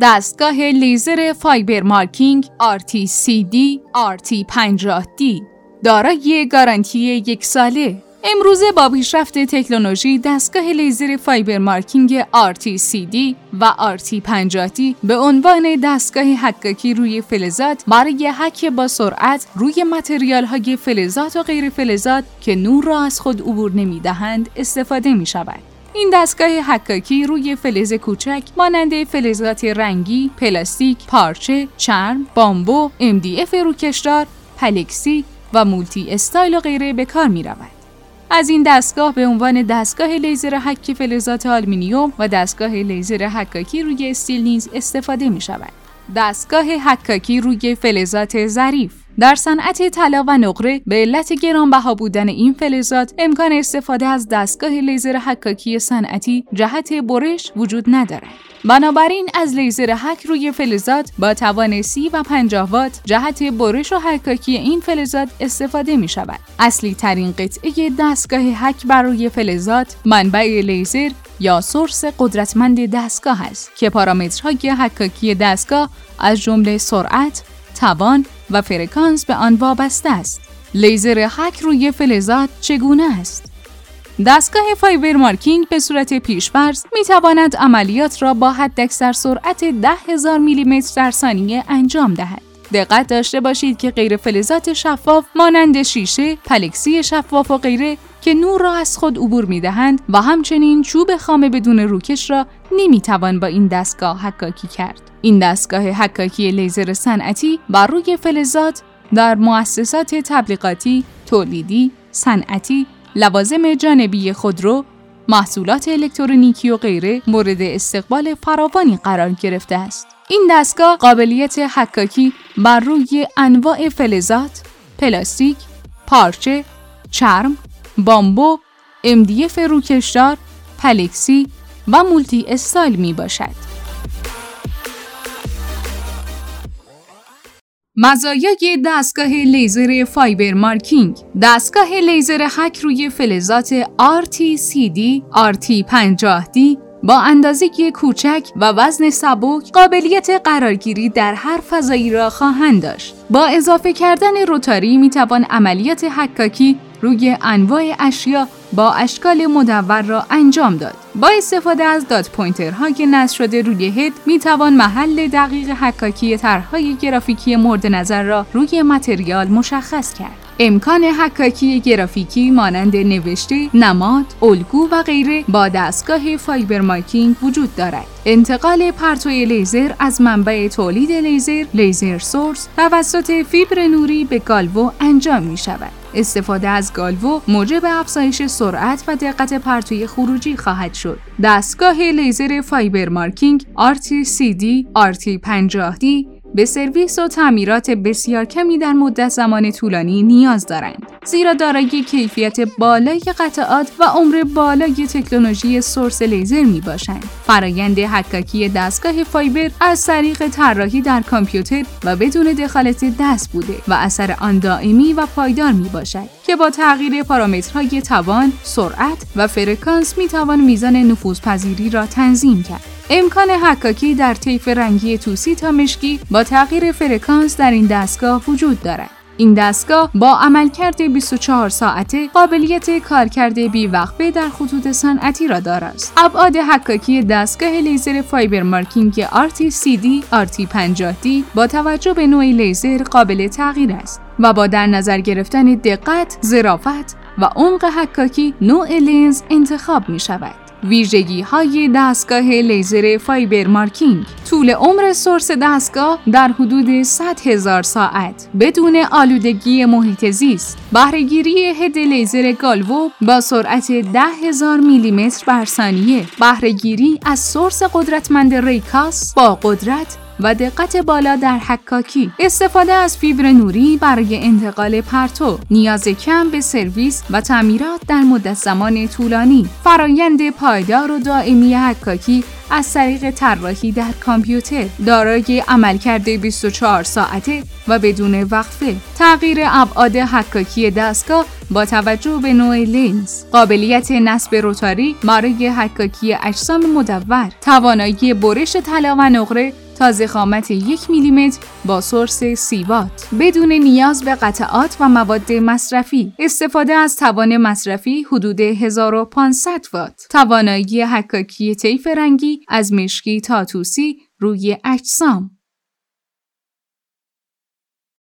دستگاه لیزر fiber marking RTCD RT50D دارای گارانتی یک ساله امروزه با پیشرفت تکنولوژی دستگاه لیزر fiber marking RTCD و RT50D به عنوان دستگاه حکاکی روی فلزات برای حک با سرعت روی material های فلزات و غیر فلزات که نور را از خود عبور نمی دهند استفاده می شود. این دستگاه حکاکی روی فلز کوچک مانند فلزات رنگی، پلاستیک، پارچه، چرم، بامبو، MDF روکشدار، پلکسی و multi style و غیره به کار می رود. از این دستگاه به عنوان دستگاه لیزر حک فلزات آلومینیوم و دستگاه لیزر حکاکی روی استیل نیز استفاده می شود. دستگاه حکاکی روی فلزات ظریف در صنعت طلا و نقره به علت گرانبها بودن این فلزات امکان استفاده از دستگاه لیزر حکاکی صنعتی جهت برش وجود ندارد. بنابراین از لیزر حک روی فلزات با توان سی و 50 وات جهت برش و حکاکی این فلزات استفاده می شود. اصلی ترین قطعه دستگاه حک بر روی فلزات منبع لیزر یا source قدرتمند دستگاه است که پارامترهای حکاکی دستگاه از جمله سرعت، توان و فرکانس به آن وابسته است. لیزر حک روی فلزات چگونه است؟ دستگاه fiber marking به صورت پیشفرض می تواند عملیات را با حداکثر سرعت 10000 میلیمتر در ثانیه انجام دهد. دقت داشته باشید که غیر فلزات شفاف مانند شیشه، پلکسی شفاف و غیره که نور را از خود عبور می دهند و همچنین چوب خام بدون روکش را نمی توان با این دستگاه حکاکی کرد. این دستگاه حکاکی لیزر صنعتی بر روی فلزات در مؤسسات تبلیغاتی، تولیدی، صنعتی، لوازم جانبی خودرو، محصولات الکترونیکی و غیره مورد استقبال فراوانی قرار گرفته است. این دستگاه قابلیت حکاکی بر روی انواع فلزات، پلاستیک، پارچه، چرم، بامبو، MDF روکشدار، پلکسی و multi style می باشد. مزایای دستگاه لیزر fiber marking دستگاه لیزر حک روی فلزات RTCD RT50D با اندازه کوچک و وزن سبک قابلیت قرارگیری در هر فضایی را خواهند داشت. با اضافه کردن rotary می توان عملیات حکاکی روی انواع اشیا با اشکال مدور را انجام داد. با استفاده از dot pointer های نصب شده روی head می توان محل دقیق حکاکی طرحهای گرافیکی مورد نظر را روی material مشخص کرد. امکان حکاکی گرافیکی مانند نوشته، نماد، الگو و غیره با دستگاه fiber marking وجود دارد. انتقال پرتوی لیزر از منبع تولید لیزر، laser source توسط فیبر نوری به galvo انجام می شود. استفاده از galvo موجب افزایش سرعت و دقت پرتوی خروجی خواهد شد. دستگاه لیزر fiber marking RTCD RT50D به سرویس و تعمیرات بسیار کمی در مدت زمان طولانی نیاز دارند زیرا دارای کیفیت بالای قطعات و عمر بالای تکنولوژی source لیزر می باشند. فرایند حکاکی دستگاه fiber از طریق طراحی در کامپیوتر و بدون دخالت دست بوده و اثر آن دائمی و پایدار می باشد که با تغییر پارامترهای توان، سرعت و فرکانس می توان میزان نفوذپذیری را تنظیم کرد. امکان حکاکی در طیف رنگی توسی تا مشکی با تغییر فرکانس در این دستگاه وجود دارد. این دستگاه با عملکرد 24 ساعته قابلیت کارکرد وقفه در خطوط صنعتی را دارد. ابعاد حکاکی دستگاه لیزر fiber marking RTCD RT50D با توجه به نوع لیزر قابل تغییر است و با در نظر گرفتن دقت، ظرافت و عمق حکاکی نوع لنز انتخاب می شود. ویژگی های دستگاه لیزر fiber marking. طول عمر سورس دستگاه در حدود 100 هزار ساعت. بدون آلودگی محیط زیست. بهرهگیری هد لیزر گالوو با سرعت 10 هزار میلیمتر بر ثانیه. بهرهگیری از سورس قدرتمند ریکاس با قدرت و دقت بالا در حکاکی. استفاده از فیبر نوری برای انتقال پرتو نیاز کم به سرویس و تعمیرات در مدت زمان طولانی. فرایند پایدار و دائمی حکاکی از طریق طراحی در کامپیوتر. دارای عملکرد 24 ساعته و بدون وقفه. تغییر ابعاد حکاکی دستگاه با توجه به نوع لنز. قابلیت نصب روتاری برای حکاکی اجسام مدور. توانایی برش طلا و نقره تا زخامت یک میلیمتر با سورس سی وات بدون نیاز به قطعات و مواد مصرفی. استفاده از توان مصرفی حدود 1500 وات. توانایی حکاکی طیف رنگی از مشکی تا توسی روی اجسام.